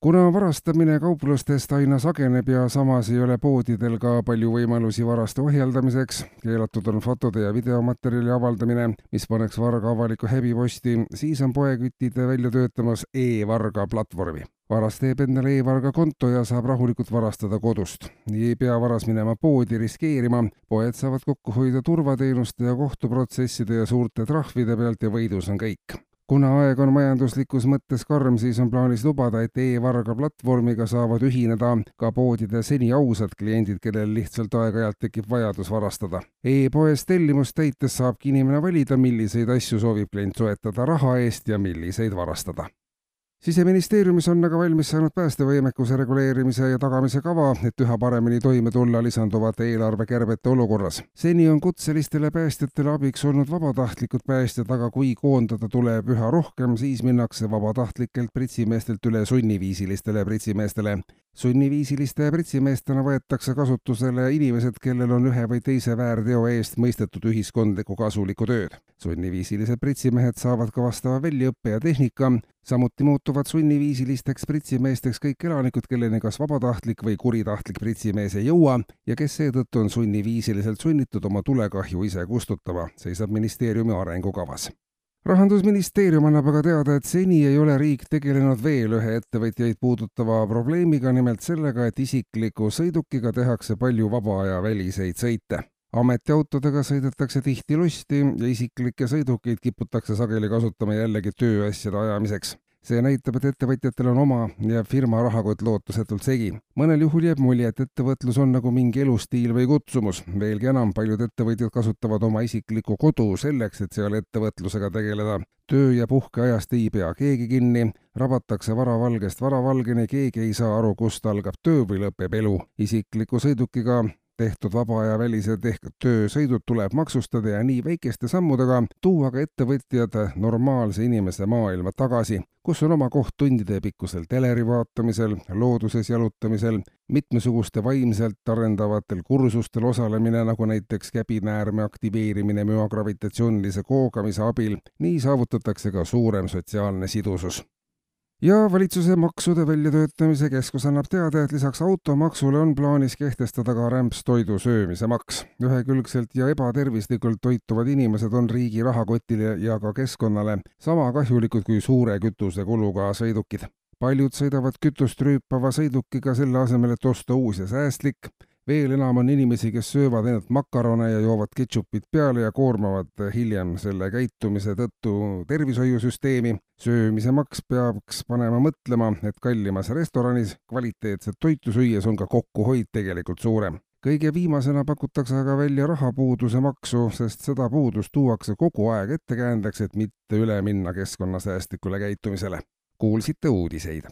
kuna varastamine kauplustest aina sageneb ja samas ei ole poodidel ka palju võimalusi varaste ohjeldamiseks, keelatud on fotode ja videomaterjali avaldamine, mis paneks varga avalikku häbiposti, siis on poekütid välja töötamas e-varga platvormi. varas teeb endale e-varga konto ja saab rahulikult varastada kodust. nii ei pea varas minema poodi riskeerima, poed saavad kokku hoida turvateenuste ja kohtuprotsesside ja suurte trahvide pealt ja võidus on kõik kuna aeg on majanduslikus mõttes karm, siis on plaanis lubada, et e-varga platvormiga saavad ühineda ka poodide seni ausad kliendid, kellel lihtsalt aeg-ajalt tekib vajadus varastada e. e-poes tellimust täites saabki inimene valida, milliseid asju soovib klient soetada raha eest ja milliseid varastada siseministeeriumis on aga valmis saanud päästevõimekuse reguleerimise ja tagamise kava, et üha paremini toime tulla lisanduvate eelarvekärbete olukorras. seni on kutselistele päästjatele abiks olnud vabatahtlikud päästjad, aga kui koondada tuleb üha rohkem, siis minnakse vabatahtlikelt pritsimeestelt üle sunniviisilistele pritsimeestele sunniviisiliste pritsimeestena võetakse kasutusele inimesed, kellel on ühe või teise väärteo eest mõistetud ühiskondlikku kasulikku tööd. sunniviisilised pritsimehed saavad ka vastava väljaõppe ja tehnika, samuti muutuvad sunniviisilisteks pritsimeesteks kõik elanikud, kelleni kas vabatahtlik või kuritahtlik pritsimees ei jõua ja kes seetõttu on sunniviisiliselt sunnitud oma tulekahju ise kustutama, seisab ministeeriumi arengukavas rahandusministeerium annab aga teada, et seni ei ole riik tegelenud veel ühe ettevõtjaid puudutava probleemiga, nimelt sellega, et isikliku sõidukiga tehakse palju vaba aja väliseid sõite. ametiautodega sõidetakse tihti lusti ja isiklikke sõidukeid kiputakse sageli kasutama jällegi tööasjade ajamiseks see näitab, et ettevõtjatel on oma ja firma rahakott lootusetult segi. mõnel juhul jääb mulje, et ettevõtlus on nagu mingi elustiil või kutsumus. veelgi enam, paljud ettevõtjad kasutavad oma isiklikku kodu selleks, et seal ettevõtlusega tegeleda. töö ja puhkeajast ei pea keegi kinni, rabatakse varavalgest varavalgeni, keegi ei saa aru, kust algab töö või lõpeb elu. isikliku sõidukiga tehtud vaba aja välised ehk töösõidud tuleb maksustada ja nii väikeste sammudega tuua ka ettevõtjad normaalse inimese maailma tagasi, kus on oma koht tundide pikkusel teleri vaatamisel, looduses jalutamisel, mitmesuguste vaimselt arendavatel kursustel osalemine, nagu näiteks käbinäärme aktiveerimine müogravitatsioonilise koogamise abil, nii saavutatakse ka suurem sotsiaalne sidusus ja valitsuse maksude väljatöötamise keskus annab teada, et lisaks automaksule on plaanis kehtestada ka rämpstoidu söömise maks. ühekülgselt ja ebatervislikult toituvad inimesed on riigi rahakotile ja ka keskkonnale sama kahjulikud kui suure kütusekuluga sõidukid. paljud sõidavad kütust rüüpava sõidukiga selle asemel, et osta uus ja säästlik veel enam on inimesi, kes söövad ainult makarone ja joovad ketšupit peale ja koormavad hiljem selle käitumise tõttu tervishoiusüsteemi. söömise maks peaks panema mõtlema, et kallimas restoranis kvaliteetset toitu süües on ka kokkuhoid tegelikult suurem kõige viimasena pakutakse aga välja rahapuuduse maksu, sest seda puudust tuuakse kogu aeg ettekäändeks, et mitte üle minna keskkonnasäästlikule käitumisele. kuulsite uudiseid